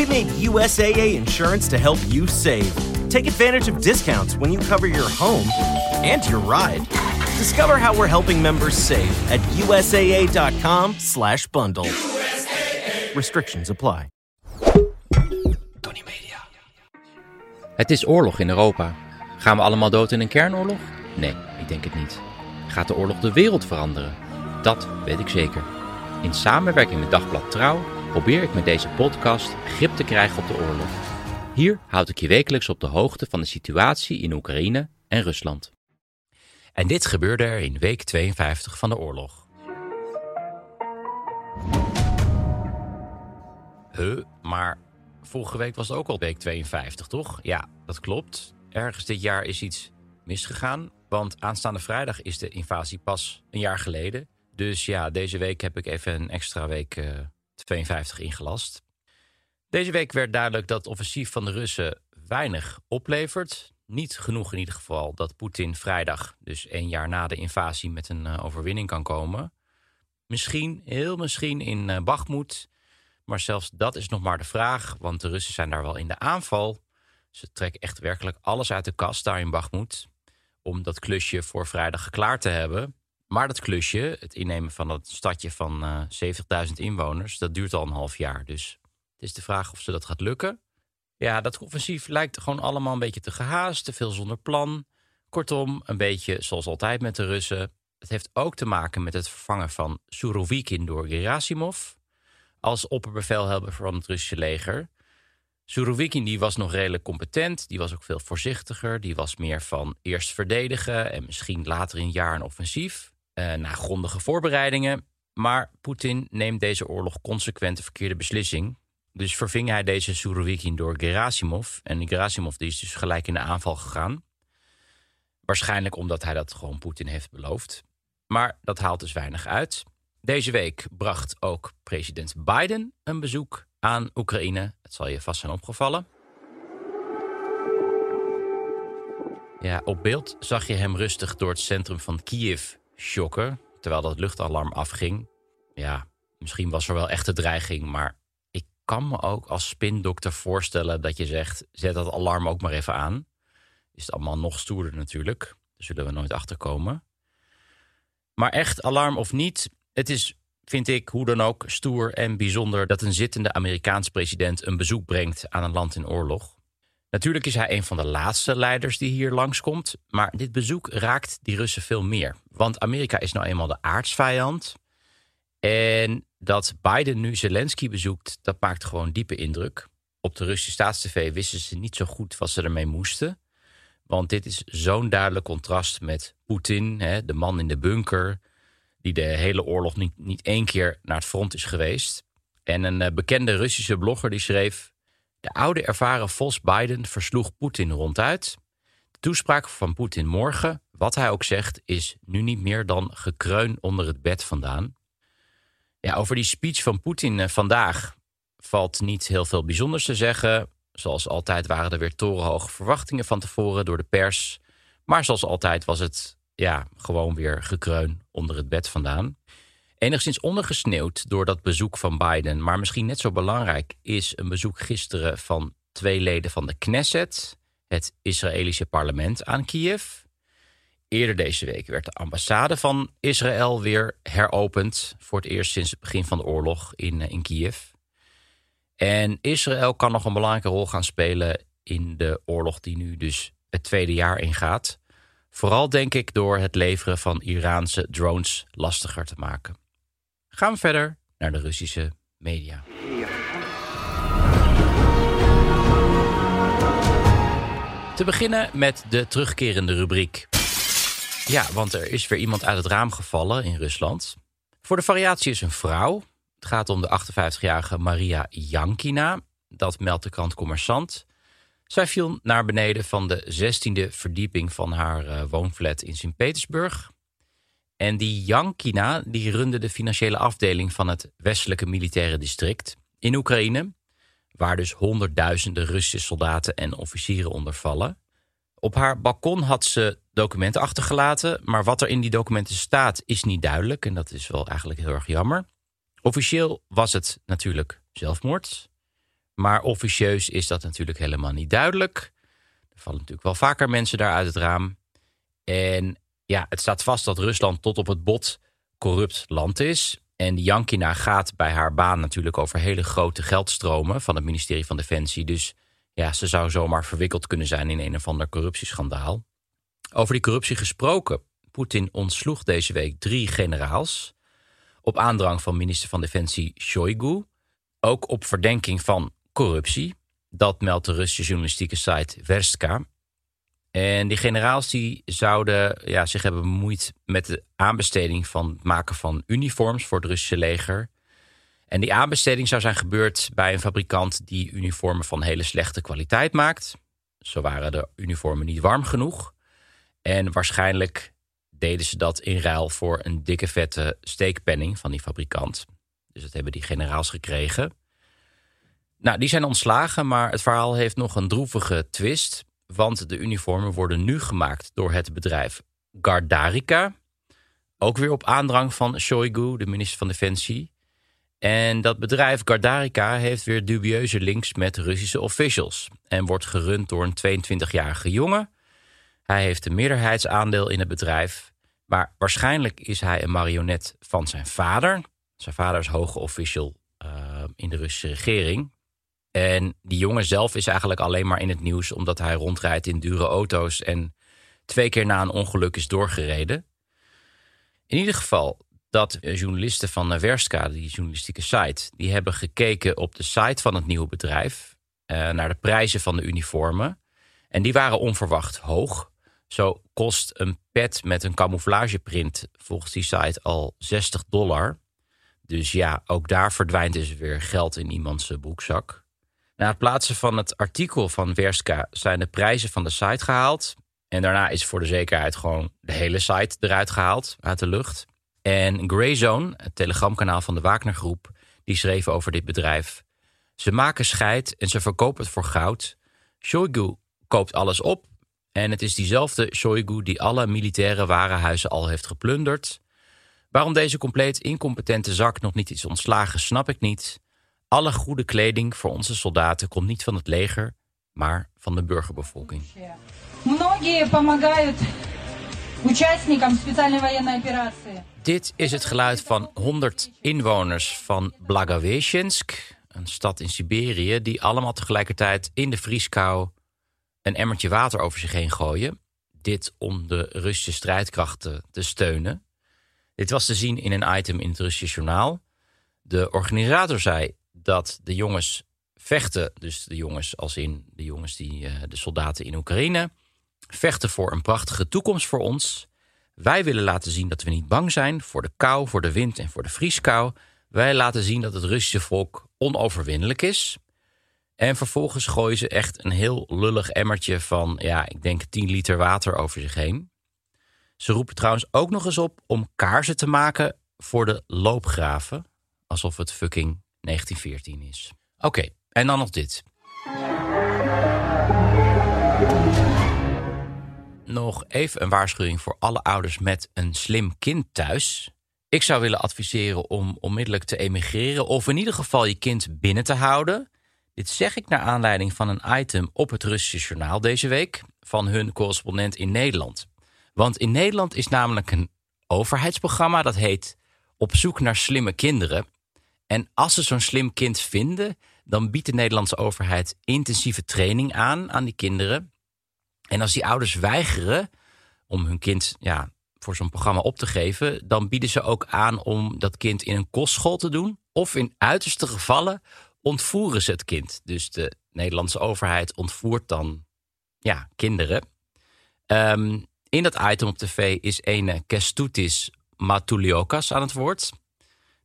We made USAA insurance to help you save. Take advantage of discounts when you cover your home and your ride. Discover how we're helping members save at USAA.com slash bundle. Restrictions apply. Tony Media. Het is oorlog in Europa. Gaan we allemaal dood in een kernoorlog? Nee, ik denk het niet. Gaat de oorlog de wereld veranderen? Dat weet ik zeker. In samenwerking met Dagblad Trouw probeer ik met deze podcast grip te krijgen op de oorlog. Hier houd ik je wekelijks op de hoogte van de situatie in Oekraïne en Rusland. En dit gebeurde er in week 52 van de oorlog. Huh, maar vorige week was het ook al week 52, toch? Ja, dat klopt. Ergens dit jaar is iets misgegaan. Want aanstaande vrijdag is de invasie pas een jaar geleden. Dus ja, deze week heb ik even een extra week uh, 52 ingelast. Deze week werd duidelijk dat het offensief van de Russen weinig oplevert. Niet genoeg in ieder geval dat Poetin vrijdag, dus één jaar na de invasie, met een uh, overwinning kan komen. Misschien, heel misschien in uh, Bakhmut. Maar zelfs dat is nog maar de vraag, want de Russen zijn daar wel in de aanval. Ze trekken echt werkelijk alles uit de kast daar in Bakhmut. Om dat klusje voor vrijdag klaar te hebben. Maar dat klusje, het innemen van dat stadje van uh, 70.000 inwoners, dat duurt al een half jaar. Dus het is de vraag of ze dat gaat lukken. Ja, dat offensief lijkt gewoon allemaal een beetje te gehaast, te veel zonder plan. Kortom, een beetje zoals altijd met de Russen. Het heeft ook te maken met het vervangen van Surovikin door Gerasimov als opperbevelhebber van het Russische leger. Surovikin die was nog redelijk competent, die was ook veel voorzichtiger, die was meer van eerst verdedigen en misschien later in jaar een offensief, eh, na grondige voorbereidingen. Maar Poetin neemt deze oorlog consequent de verkeerde beslissing. Dus verving hij deze Surovikin door Gerasimov. En Gerasimov die is dus gelijk in de aanval gegaan. Waarschijnlijk omdat hij dat gewoon Poetin heeft beloofd. Maar dat haalt dus weinig uit. Deze week bracht ook president Biden een bezoek aan Oekraïne. Het zal je vast zijn opgevallen. Ja, op beeld zag je hem rustig door het centrum van Kiev shocken, terwijl dat luchtalarm afging. Ja, misschien was er wel echte dreiging, maar ik kan me ook als spindokter voorstellen dat je zegt: zet dat alarm ook maar even aan. Is het allemaal nog stoerder natuurlijk. Daar zullen we nooit achter komen. Maar echt alarm of niet, het is, vind ik, hoe dan ook, stoer en bijzonder dat een zittende Amerikaans president een bezoek brengt aan een land in oorlog. Natuurlijk is hij een van de laatste leiders die hier langskomt, maar dit bezoek raakt die Russen veel meer. Want Amerika is nou eenmaal de aardsvijand. En dat Biden nu Zelensky bezoekt, dat maakt gewoon diepe indruk. Op de Russische staatstv wisten ze niet zo goed wat ze ermee moesten. Want dit is zo'n duidelijk contrast met Poetin, de man in de bunker, die de hele oorlog niet, niet één keer naar het front is geweest. En een uh, bekende Russische blogger die schreef... De oude ervaren Vos Biden versloeg Poetin ronduit. De toespraak van Poetin morgen, wat hij ook zegt... is nu niet meer dan gekreun onder het bed vandaan. Ja, over die speech van Poetin uh, vandaag valt niet heel veel bijzonders te zeggen. Zoals altijd waren er weer torenhoge verwachtingen van tevoren door de pers. Maar zoals altijd was het ja, gewoon weer gekreun onder het bed vandaan. Enigszins ondergesneeuwd door dat bezoek van Biden, maar misschien net zo belangrijk is een bezoek gisteren van twee leden van de Knesset, het Israëlische parlement aan Kiev. Eerder deze week werd de ambassade van Israël weer heropend, voor het eerst sinds het begin van de oorlog in, in Kiev. En Israël kan nog een belangrijke rol gaan spelen in de oorlog die nu dus het tweede jaar ingaat. Vooral denk ik door het leveren van Iraanse drones lastiger te maken. Gaan we verder naar de Russische media. Te beginnen met de terugkerende rubriek. Ja, want er is weer iemand uit het raam gevallen in Rusland. Voor de variatie is een vrouw. Het gaat om de 58-jarige Maria Jankina. Dat meldt de krant Commerçant. Zij viel naar beneden van de 16e verdieping van haar uh, woonflat in Sint-Petersburg. En die Jankina die runde de financiële afdeling van het westelijke militaire district in Oekraïne, waar dus honderdduizenden Russische soldaten en officieren onder vallen. Op haar balkon had ze documenten achtergelaten, maar wat er in die documenten staat is niet duidelijk en dat is wel eigenlijk heel erg jammer. Officieel was het natuurlijk zelfmoord, maar officieus is dat natuurlijk helemaal niet duidelijk. Er vallen natuurlijk wel vaker mensen daar uit het raam. En ja, het staat vast dat Rusland tot op het bot corrupt land is. En Jankina gaat bij haar baan natuurlijk over hele grote geldstromen van het ministerie van Defensie. Dus ja, ze zou zomaar verwikkeld kunnen zijn in een of ander corruptieschandaal. Over die corruptie gesproken. Poetin ontsloeg deze week drie generaals. Op aandrang van minister van Defensie Shoigu. Ook op verdenking van corruptie. Dat meldt de Russische journalistieke site Verstka. En die generaals die zouden ja, zich hebben bemoeid met de aanbesteding van het maken van uniforms voor het Russische leger. En die aanbesteding zou zijn gebeurd bij een fabrikant die uniformen van hele slechte kwaliteit maakt. Zo waren de uniformen niet warm genoeg. En waarschijnlijk deden ze dat in ruil voor een dikke vette steekpenning van die fabrikant. Dus dat hebben die generaals gekregen. Nou, die zijn ontslagen, maar het verhaal heeft nog een droevige twist. Want de uniformen worden nu gemaakt door het bedrijf Gardarica. Ook weer op aandrang van Shoigu, de minister van Defensie. En dat bedrijf Gardarica heeft weer dubieuze links met Russische officials. En wordt gerund door een 22-jarige jongen. Hij heeft een meerderheidsaandeel in het bedrijf. Maar waarschijnlijk is hij een marionet van zijn vader. Zijn vader is hoge official uh, in de Russische regering. En die jongen zelf is eigenlijk alleen maar in het nieuws omdat hij rondrijdt in dure auto's en twee keer na een ongeluk is doorgereden. In ieder geval, dat journalisten van Verska, die journalistieke site, die hebben gekeken op de site van het nieuwe bedrijf eh, naar de prijzen van de uniformen. En die waren onverwacht hoog. Zo kost een pet met een camouflageprint volgens die site al 60 dollar. Dus ja, ook daar verdwijnt dus weer geld in iemands broekzak. Na het plaatsen van het artikel van Verska zijn de prijzen van de site gehaald. En daarna is voor de zekerheid gewoon de hele site eruit gehaald uit de lucht. En Greyzone, het telegramkanaal van de Wagner Groep, die schreef over dit bedrijf. Ze maken scheid en ze verkopen het voor goud. Shoigu koopt alles op. En het is diezelfde Shoigu die alle militaire warenhuizen al heeft geplunderd. Waarom deze compleet incompetente zak nog niet is ontslagen, snap ik niet. Alle goede kleding voor onze soldaten komt niet van het leger, maar van de burgerbevolking. Dit is het geluid van 100 inwoners van Blagoveshchensk, een stad in Siberië, die allemaal tegelijkertijd in de vrieskou een emmertje water over zich heen gooien. Dit om de Russische strijdkrachten te steunen. Dit was te zien in een item in het Russische journaal. De organisator zei: dat de jongens vechten, dus de jongens als in de jongens die uh, de soldaten in Oekraïne, vechten voor een prachtige toekomst voor ons. Wij willen laten zien dat we niet bang zijn voor de kou, voor de wind en voor de vrieskou. Wij laten zien dat het Russische volk onoverwinnelijk is. En vervolgens gooien ze echt een heel lullig emmertje van, ja, ik denk 10 liter water over zich heen. Ze roepen trouwens ook nog eens op om kaarsen te maken voor de loopgraven. Alsof het fucking 1914 is. Oké, en dan nog dit. Nog even een waarschuwing voor alle ouders met een slim kind thuis. Ik zou willen adviseren om onmiddellijk te emigreren of in ieder geval je kind binnen te houden. Dit zeg ik naar aanleiding van een item op het Russische journaal deze week van hun correspondent in Nederland. Want in Nederland is namelijk een overheidsprogramma dat heet Op zoek naar slimme kinderen. En als ze zo'n slim kind vinden, dan biedt de Nederlandse overheid intensieve training aan aan die kinderen. En als die ouders weigeren om hun kind ja, voor zo'n programma op te geven, dan bieden ze ook aan om dat kind in een kostschool te doen. Of in uiterste gevallen ontvoeren ze het kind. Dus de Nederlandse overheid ontvoert dan ja, kinderen. Ehm, in dat item op tv is een Kestutis Matuliokas aan het woord.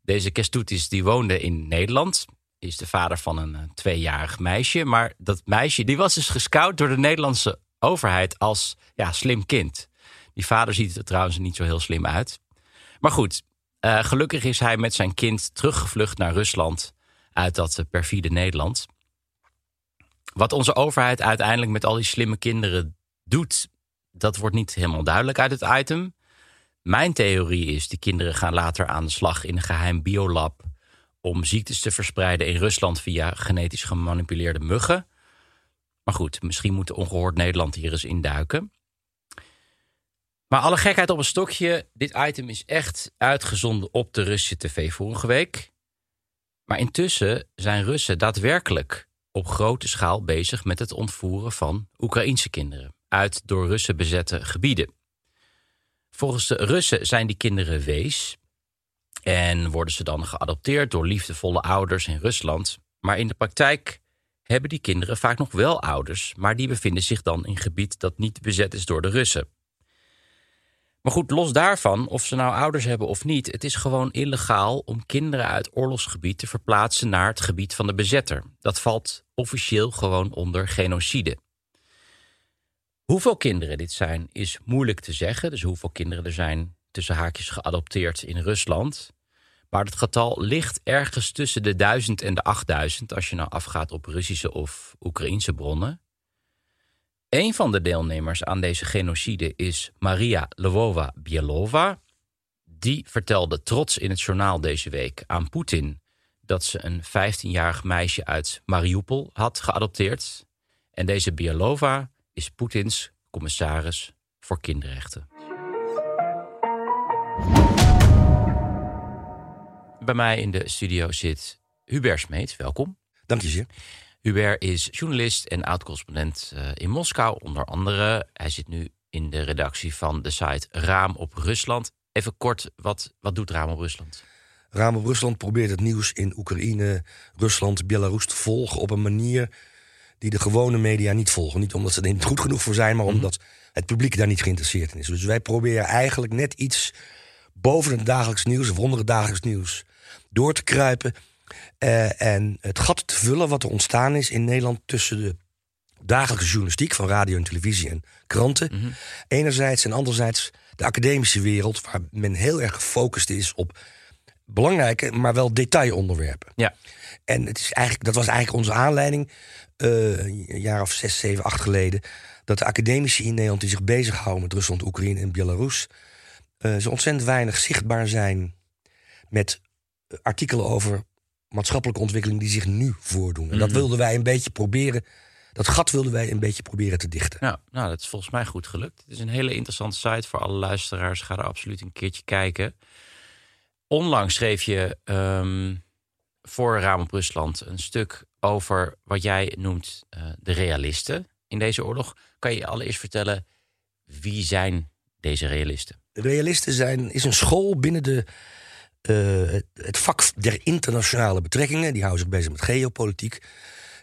Deze Kestutis die woonde in Nederland. Is de vader van een eh, tweejarig meisje. Maar dat meisje die was dus gescout door de Nederlandse overheid als ja, slim kind. Die vader ziet er trouwens niet zo heel slim uit. Maar goed, eh, gelukkig is hij met zijn kind teruggevlucht naar Rusland uit dat eh, perfide Nederland. Wat onze overheid uiteindelijk met al die slimme kinderen doet, dat wordt niet helemaal duidelijk uit het item. Mijn theorie is, die kinderen gaan later aan de slag in een geheim biolab om ziektes te verspreiden in Rusland via genetisch gemanipuleerde muggen. Maar goed, misschien moet ongehoord Nederland hier eens induiken. Maar alle gekheid op een stokje, dit item is echt uitgezonden op de Russische tv vorige week. Maar intussen zijn Russen daadwerkelijk op grote schaal bezig met het ontvoeren van Oekraïense kinderen uit door Russen bezette gebieden. Volgens de Russen zijn die kinderen wees en worden ze dan geadopteerd door liefdevolle ouders in Rusland. Maar in de praktijk hebben die kinderen vaak nog wel ouders, maar die bevinden zich dan in gebied dat niet bezet is door de Russen. Maar goed, los daarvan, of ze nou ouders hebben of niet, het is gewoon illegaal om kinderen uit oorlogsgebied te verplaatsen naar het gebied van de bezetter. Dat valt officieel gewoon onder genocide. Hoeveel kinderen dit zijn, is moeilijk te zeggen. Dus hoeveel kinderen er zijn tussen haakjes geadopteerd in Rusland. Maar het getal ligt ergens tussen de 1000 en de 8000 als je nou afgaat op Russische of Oekraïnse bronnen. Een van de deelnemers aan deze genocide is Maria Lvova Bielova. Die vertelde trots in het journaal deze week aan Poetin dat ze een 15-jarig meisje uit Mariupol had geadopteerd. En deze Bielova is Poetins commissaris voor kinderrechten. Bij mij in de studio zit Hubert Smeet. Welkom. Dank je zeer. Hubert is journalist en oud-correspondent eh, in Moskou, onder andere. Hij zit nu in de redactie van de site Raam op Rusland. Even kort, wat, wat doet Raam op Rusland? Raam op Rusland probeert het nieuws in Oekraïne, Rusland, Belarus te volgen op een manier die de gewone media niet volgen. Niet omdat ze er niet goed genoeg voor zijn, maar omdat het publiek daar niet geïnteresseerd in is. Dus wij proberen eigenlijk net iets boven het dagelijks nieuws of onder het dagelijks nieuws door te kruipen. eh, en het gat te vullen wat er ontstaan is in Nederland tussen de dagelijkse journalistiek van radio en televisie en kranten. Enerzijds en anderzijds de academische wereld, waar men heel erg gefocust is op belangrijke, maar wel detailonderwerpen. Ja. En het is eigenlijk, dat was eigenlijk onze aanleiding, eh, een jaar of zes, zeven, acht geleden, dat de academici in Nederland die zich bezighouden met Rusland, Oekraïne en Belarus, eh, zo ontzettend weinig zichtbaar zijn met eh, artikelen over maatschappelijke ontwikkeling die zich nu voordoen. En dat wilden wij een beetje proberen, dat gat wilden wij een beetje proberen te dichten. Nou, nou, dat is volgens mij goed gelukt. Het is een hele interessante site voor alle luisteraars. Ga er absoluut een keertje kijken. Onlangs schreef je ehm, voor Raam op Rusland een stuk over wat jij noemt eh, de realisten in deze oorlog. Kan je allereerst vertellen wie zijn deze realisten? Realisten zijn, is een school binnen de, eh, het- vak der internationale betrekkingen. Die houden zich bezig met geopolitiek.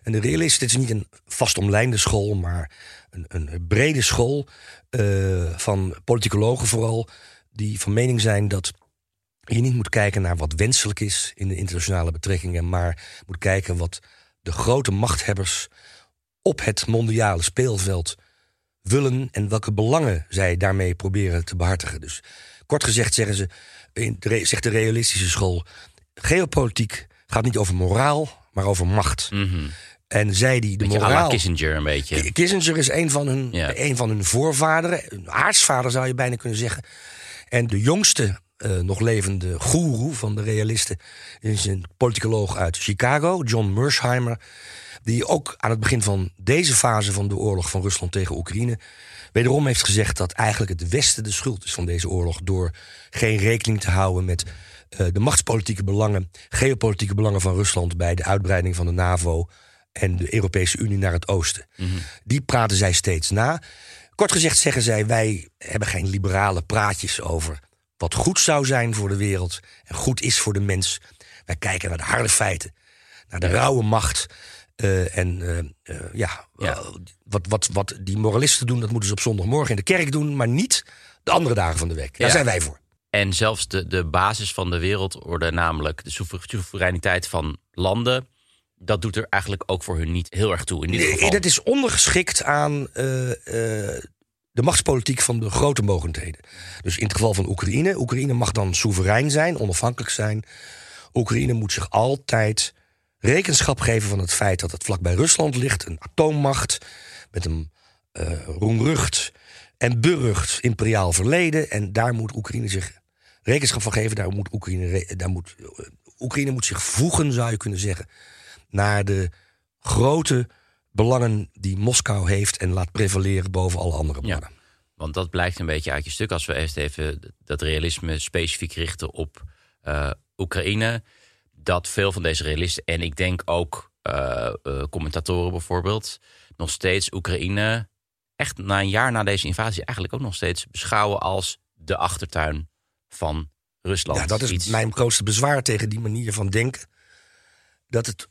En de realisten, is niet een vastomlijnde school, maar een, een brede school eh, van politicologen vooral. Die van mening zijn dat je niet moet kijken naar wat wenselijk is in de internationale betrekkingen, maar moet kijken wat de grote machthebbers op het mondiale speelveld willen en welke belangen zij daarmee proberen te behartigen. Dus kort gezegd zeggen ze, zegt de realistische school, geopolitiek gaat niet over moraal, maar over macht. En zij die de Beetje moraal... Kissinger een beetje. Kissinger is een van, hun, Ja. een van hun voorvaderen, een aartsvader zou je bijna kunnen zeggen. En de jongste eh, nog levende goeroe van de realisten is een politicoloog uit Chicago, John Mersheimer. Die ook aan het begin van deze fase van de oorlog van Rusland tegen Oekraïne. wederom heeft gezegd dat eigenlijk het Westen de schuld is van deze oorlog. door geen rekening te houden met eh, de machtspolitieke belangen, geopolitieke belangen van Rusland. bij de uitbreiding van de NAVO en de Europese Unie naar het oosten. Die praten zij steeds na. Kort gezegd zeggen zij: wij hebben geen liberale praatjes over wat goed zou zijn voor de wereld en goed is voor de mens. Wij kijken naar de harde feiten, naar de rauwe macht. eh, en eh, eh, ja, Ja. wat, wat, wat die moralisten doen, dat moeten ze op zondagmorgen in de kerk doen, maar niet de andere dagen van de week. Daar Ja. zijn wij voor. En zelfs de, de basis van de wereldorde, namelijk de soevereiniteit van landen, dat doet er eigenlijk ook voor hun niet heel erg toe. In dit geval. Dat is ondergeschikt aan uh, uh, de machtspolitiek van de grote mogendheden. Dus in het geval van Oekraïne, Oekraïne mag dan soeverein zijn, onafhankelijk zijn. Oekraïne moet zich altijd rekenschap geven van het feit dat het vlakbij Rusland ligt, een atoommacht met een uh, roemrucht en berucht imperiaal verleden. En daar moet Oekraïne zich rekenschap van geven. Daar moet Oekraïne, daar moet, Oekraïne moet zich voegen, zou je kunnen zeggen, naar de grote belangen die Moskou heeft en laat prevaleren boven alle andere belangen. Ja, want dat blijkt een beetje uit je stuk. Als we eerst even dat realisme specifiek richten op uh, Oekraïne. Dat veel van deze realisten, en ik denk ook uh, uh, commentatoren bijvoorbeeld, nog steeds Oekraïne, echt na een jaar na deze invasie, eigenlijk ook nog steeds beschouwen als de achtertuin van Rusland. Ja, dat is mijn grootste bezwaar tegen die manier van denken. Dat het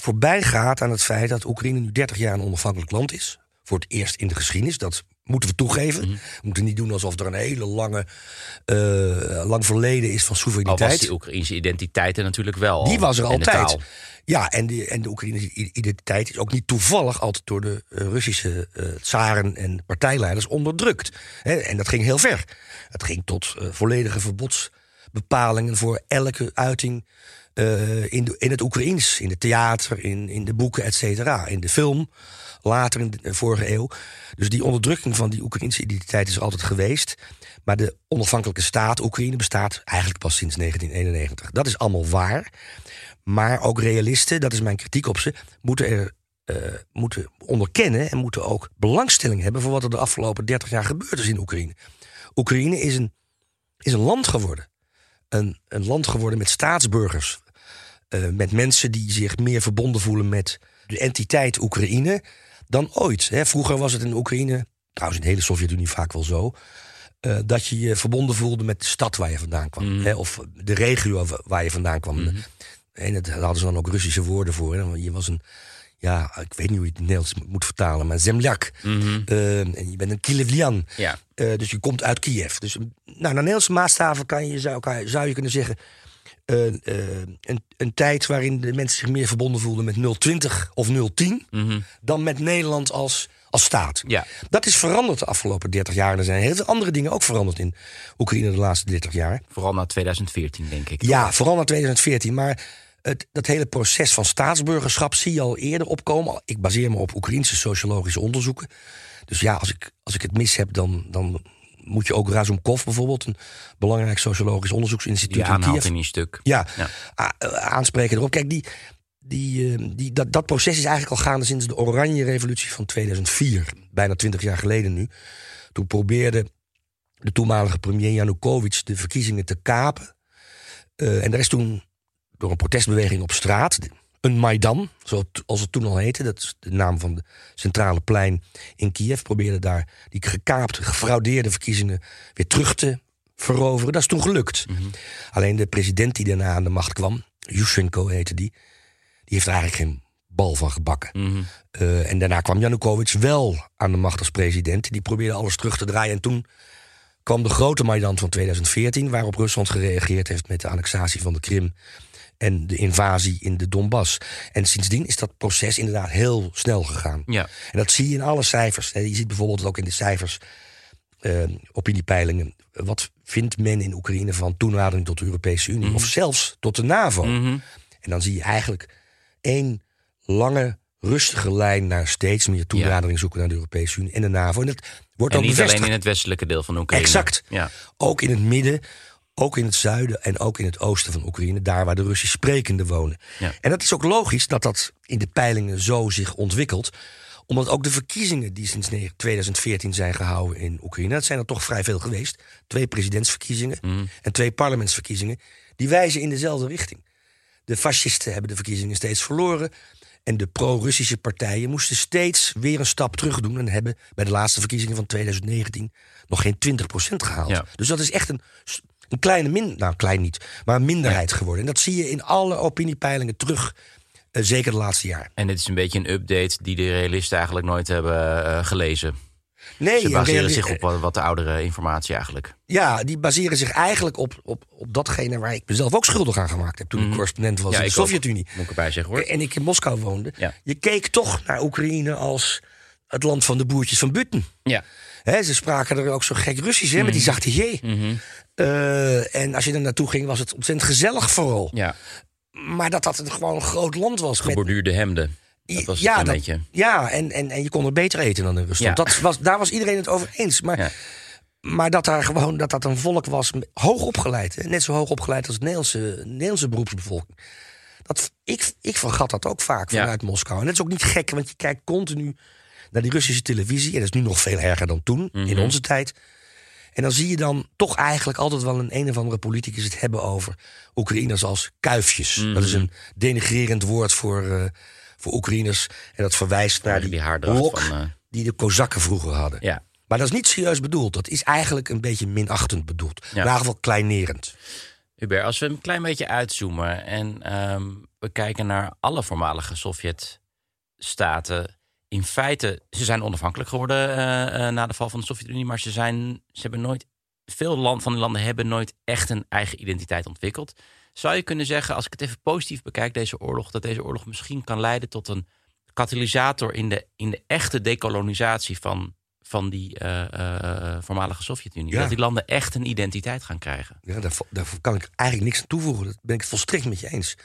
voorbij gaat aan het feit dat Oekraïne nu 30 jaar een onafhankelijk land is. Voor het eerst in de geschiedenis. Dat moeten we toegeven. Mhm. We moeten niet doen alsof er een hele lange, uh, lang verleden is van soevereiniteit. Al was die Oekraïnse identiteit er natuurlijk wel. Die was er altijd. Ja, en de, en de Oekraïnse identiteit is ook niet toevallig altijd door de uh, Russische uh, tsaren en partijleiders onderdrukt. en dat ging heel ver. Het ging tot volledige verbodsbepalingen voor elke uiting uh, in, in het Oekraïens, in het theater, in, in de boeken, et cetera. In de film, later in de vorige eeuw. Dus die onderdrukking van die Oekraïnse identiteit is altijd geweest. Maar de onafhankelijke staat Oekraïne bestaat eigenlijk pas sinds 1991. Dat is allemaal waar. Maar ook realisten, dat is mijn kritiek op ze, moeten er uh, moeten onderkennen en moeten ook belangstelling hebben voor wat er de afgelopen 30 jaar gebeurd is in Oekraïne. Oekraïne is een, is een land geworden. Een, een land geworden met staatsburgers. Uh, met mensen die zich meer verbonden voelen met de entiteit Oekraïne dan ooit. Hè. Vroeger was het in Oekraïne, trouwens in de hele Sovjet-Unie vaak wel zo. Uh, dat je je verbonden voelde met de stad waar je vandaan kwam. Mm. Hè, of de regio waar je vandaan kwam. Mm. En dat, hadden ze dan ook Russische woorden voor. Hè. Je was een, ja, ik weet niet hoe je het Nederlands moet vertalen, maar zemljak. Mm -hmm. uh, en je bent een. Ja. Uh, dus je komt uit Kiev. Dus nou, naar Nederlandse maatstaven kan je, zou, zou je kunnen zeggen uh, een, een, tijd waarin de mensen zich meer verbonden voelden met 020 of 010 mm dan met Nederland als, als staat. Ja. Dat is veranderd de afgelopen 30 jaar. Er zijn heel veel andere dingen ook veranderd in Oekraïne de laatste 30 jaar. Vooral na 2014, denk ik. Ja, vooral na 2014. Maar het, dat hele proces van staatsburgerschap zie je al eerder opkomen. Ik baseer me op Oekraïnse sociologische onderzoeken. Dus ja, als ik, als ik het mis heb, dan, dan moet je ook Razumkov bijvoorbeeld, een belangrijk sociologisch onderzoeksinstituut die in Kiev. in die stuk. Ja, ja. Eh, aanspreken erop. Kijk, die, die, eh, die, dat, dat proces is eigenlijk al gaande sinds de Oranje Revolutie van 2004. Bijna twintig jaar geleden nu. Toen probeerde de toenmalige premier Janukovic de verkiezingen te kapen. Uh, en er is toen door een protestbeweging op straat een Maidan, zoals het toen al heette. Dat is de naam van de centrale plein in Kiev. Probeerde daar die gekaapte, gefraudeerde verkiezingen weer terug te veroveren. Dat is toen gelukt. Mhm. Alleen de president die daarna aan de macht kwam, Yushchenko heette die, die heeft er eigenlijk geen bal van gebakken. Mhm. Eh, en daarna kwam Janukovic wel aan de macht als president. Die probeerde alles terug te draaien. En toen kwam de grote Maidan van 2014, waarop Rusland gereageerd heeft met de annexatie van de Krim en de invasie in de Donbass. En sindsdien is dat proces inderdaad heel snel gegaan. Ja. En dat zie je in alle cijfers. Je ziet bijvoorbeeld ook in de cijfers, uh, opiniepeilingen. Wat vindt men in Oekraïne van toenadering tot de Europese Unie? Mhm. Of zelfs tot de NAVO? Mhm. En dan zie je eigenlijk één lange, rustige lijn naar steeds meer toenadering zoeken naar de Europese Unie en de NAVO. En dat wordt en ook niet alleen in het westelijke deel van Oekraïne. Exact. Ja. Ook in het midden ook in het zuiden en ook in het oosten van Oekraïne, daar waar de Russisch sprekenden wonen. Ja. En dat is ook logisch dat dat in de peilingen zo zich ontwikkelt omdat ook de verkiezingen die sinds 2014 zijn gehouden in Oekraïne, dat zijn er toch vrij veel geweest. Twee presidentsverkiezingen mhm. en twee parlementsverkiezingen. Die wijzen in dezelfde richting. De fascisten hebben de verkiezingen steeds verloren. En de pro-Russische partijen moesten steeds weer een stap terug doen. En hebben bij de laatste verkiezingen van 2019 nog geen 20% gehaald. Dus dat is echt een een kleine min, nou klein niet, maar een minderheid geworden. En dat zie je in alle opiniepeilingen terug. Uh, zeker de laatste jaar. En het is een beetje een update die de realisten eigenlijk nooit hebben uh, gelezen. Nee, Ze en baseren zich op wat, wat oudere informatie eigenlijk. Ja, die baseren zich eigenlijk op, op, op datgene waar ik mezelf ook schuldig aan gemaakt heb... toen ik correspondent was Mhm. Ja, in de. Sovjet-Unie. Moet ik erbij zeggen hoor. En ik in Moskou woonde. Ja. Je keek toch naar Oekraïne als het land van de boertjes van Buten. Ja. Hè, ze spraken er ook zo gek Russisch, hè, met die zachte J. Eh, en als je er naartoe ging, was het ontzettend gezellig vooral. ja. Maar dat dat het gewoon een groot land was. Met, Geborduurde hemden. Dat was ja, dat- ja en, en, en je kon er beter eten dan in Rusland. Ja. Dat was, daar was iedereen het over eens. Maar, Ja. maar dat daar gewoon dat dat een volk was, hoog opgeleid. Hè? Net zo hoog opgeleid als de Nederlandse, Nederlandse beroepsbevolking. Dat, ik, ik vergat dat ook vaak Ja. vanuit Moskou. En dat is ook niet gek, want je kijkt continu naar die Russische televisie. En dat is nu nog veel erger dan toen, Mhm. in onze tijd. En dan zie je dan toch eigenlijk altijd wel een een of andere politicus het hebben over Oekraïners als kuifjes. Mhm. Dat is een denigrerend woord voor, eh, voor Oekraïners. En dat verwijst naar die, die haardracht van, eh, die de Kozakken vroeger hadden. Ja. Maar dat is niet serieus bedoeld. Dat is eigenlijk een beetje minachtend bedoeld. In ieder geval kleinerend. Hubert, als we een klein beetje uitzoomen en ehm, we kijken naar alle voormalige Sovjet-staten. In feite, ze zijn onafhankelijk geworden eh, eh, na de val van de Sovjet-Unie, maar ze, zijn, ze hebben nooit, veel land, van die landen hebben nooit echt een eigen identiteit ontwikkeld. Zou je kunnen zeggen, als ik het even positief bekijk, deze oorlog, dat deze oorlog misschien kan leiden tot een katalysator in de, in de echte dekolonisatie van, van die eh, voormalige Sovjet-Unie? Ja. Dat die landen echt een identiteit gaan krijgen. Ja, daar, daar kan ik eigenlijk niks aan toevoegen. Dat ben ik volstrekt met je eens.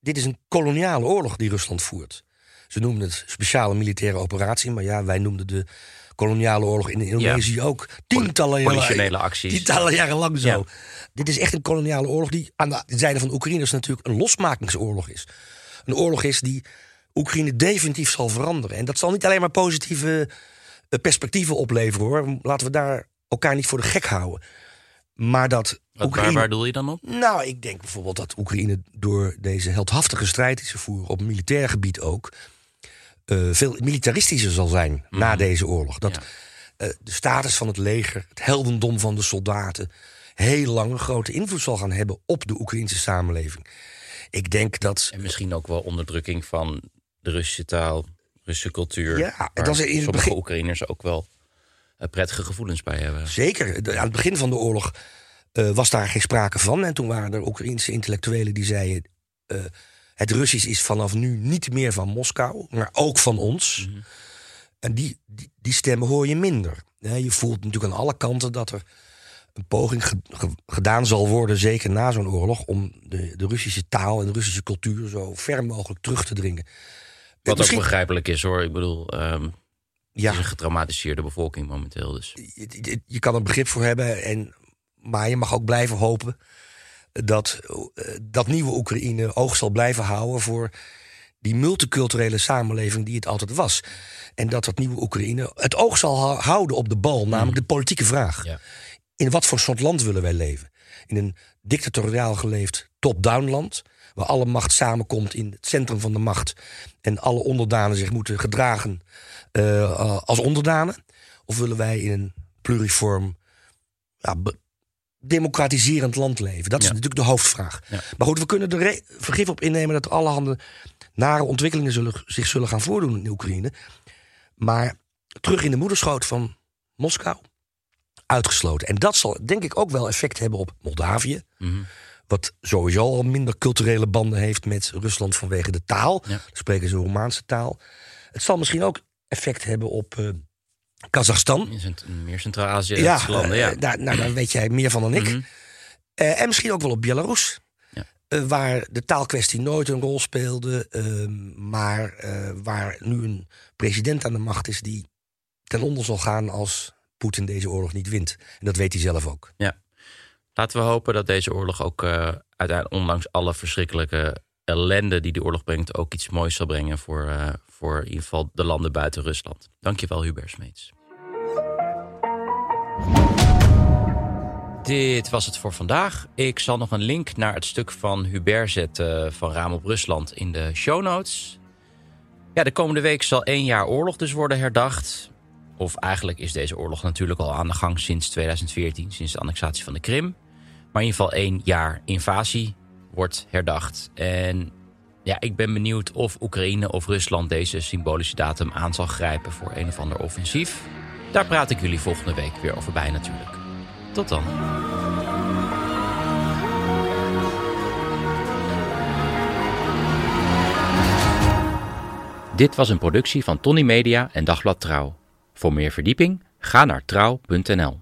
Dit is een koloniale oorlog die Rusland voert. Ze noemden het speciale militaire operatie. Maar ja, wij noemden de koloniale oorlog in Indonesië ook tientallen jaren, acties. tientallen jaren lang zo. Ja. Dit is echt een koloniale oorlog die aan de zijde van de Oekraïners natuurlijk een losmakingsoorlog is. Een oorlog is die Oekraïne definitief zal veranderen. En dat zal niet alleen maar positieve eh, perspectieven opleveren hoor. Laten we daar elkaar niet voor de gek houden. Maar dat Wat, waar, Oekraïne... waar doe je dan op? Nou, ik denk bijvoorbeeld dat Oekraïne door deze heldhaftige strijd die ze voeren, op militair gebied ook, veel militaristischer zal zijn na deze oorlog. Dat Ja. eh, de status van het leger, het heldendom van de soldaten, heel lang een grote invloed zal gaan hebben op de Oekraïnse samenleving. Ik denk dat. En misschien ook wel onderdrukking van de Russische taal, Russische cultuur. Ja, dat is in het sommige begin- Oekraïners ook wel eh, prettige gevoelens bij hebben. Zeker. De- aan het begin van de oorlog eh, was daar geen sprake van. En toen waren er Oekraïnse intellectuelen die zeiden. eh, het Russisch is vanaf nu niet meer van Moskou, maar ook van ons. En die, die, die stemmen hoor je minder. Je voelt natuurlijk aan alle kanten dat er een poging ge- ge- gedaan zal worden, zeker na zo'n oorlog, om de, de Russische taal en de Russische cultuur zo ver mogelijk terug te dringen. Wat Misschien- ook begrijpelijk is hoor. Ik bedoel, ehm, Ja. het is een getraumatiseerde bevolking momenteel. Dus. je, je- je kan er begrip voor hebben, en, maar je mag ook blijven hopen dat eh, dat nieuwe Oekraïne oog zal blijven houden voor die multiculturele samenleving die het altijd was. En dat dat nieuwe Oekraïne het oog zal hou- houden op de bal, namelijk de politieke vraag. Ja. In wat voor soort land willen wij leven? In een dictatoriaal geleefd top-down land, waar alle macht samenkomt in het centrum van de macht en alle onderdanen zich moeten gedragen eh, als onderdanen? Of willen wij in een pluriform, ja, democratiserend land leven? Dat is Ja. natuurlijk de hoofdvraag. Ja. Maar goed, we kunnen er vergif op innemen dat er allerhande nare ontwikkelingen zullen, zich zullen gaan voordoen in Oekraïne. Maar terug in de moederschoot van Moskou, uitgesloten. En dat zal denk ik ook wel effect hebben op Moldavië. Mhm. Wat sowieso al minder culturele banden heeft met Rusland vanwege de taal. Ja. Dan spreken ze Romaanse taal. Het zal misschien ook effect hebben op eh Kazachstan. Meer Centraal-Aziatische landen, ja. eh, daar, nou, daar weet jij meer van dan ik. Mhm. Eh, en misschien ook wel op Belarus. Ja. Eh, waar de taalkwestie nooit een rol speelde. ehm, maar waar nu een president aan de macht is die ten onder zal gaan als Poetin deze oorlog niet wint. En dat weet hij zelf ook. Ja. Laten we hopen dat deze oorlog ook uiteindelijk, ondanks alle verschrikkelijke ellende die de oorlog brengt, ook iets moois zal brengen voor, eh, voor in ieder geval de landen buiten Rusland. Dankjewel, Hubert Smeets. Dit was het voor vandaag. Ik zal nog een link naar het stuk van Hubert zetten van Raam op Rusland in de show notes. Ja, de komende week zal één jaar oorlog dus worden herdacht. Of eigenlijk is deze oorlog natuurlijk al aan de gang sinds 2014, sinds de annexatie van de Krim. Maar in ieder geval één jaar invasie wordt herdacht. En ja, ik ben benieuwd of Oekraïne of Rusland deze symbolische datum aan zal grijpen voor een of ander offensief. Daar praat ik jullie volgende week weer over bij natuurlijk. Tot dan. Dit was een productie van Tony Media en Dagblad Trouw. Voor meer verdieping ga naar trouw.nl.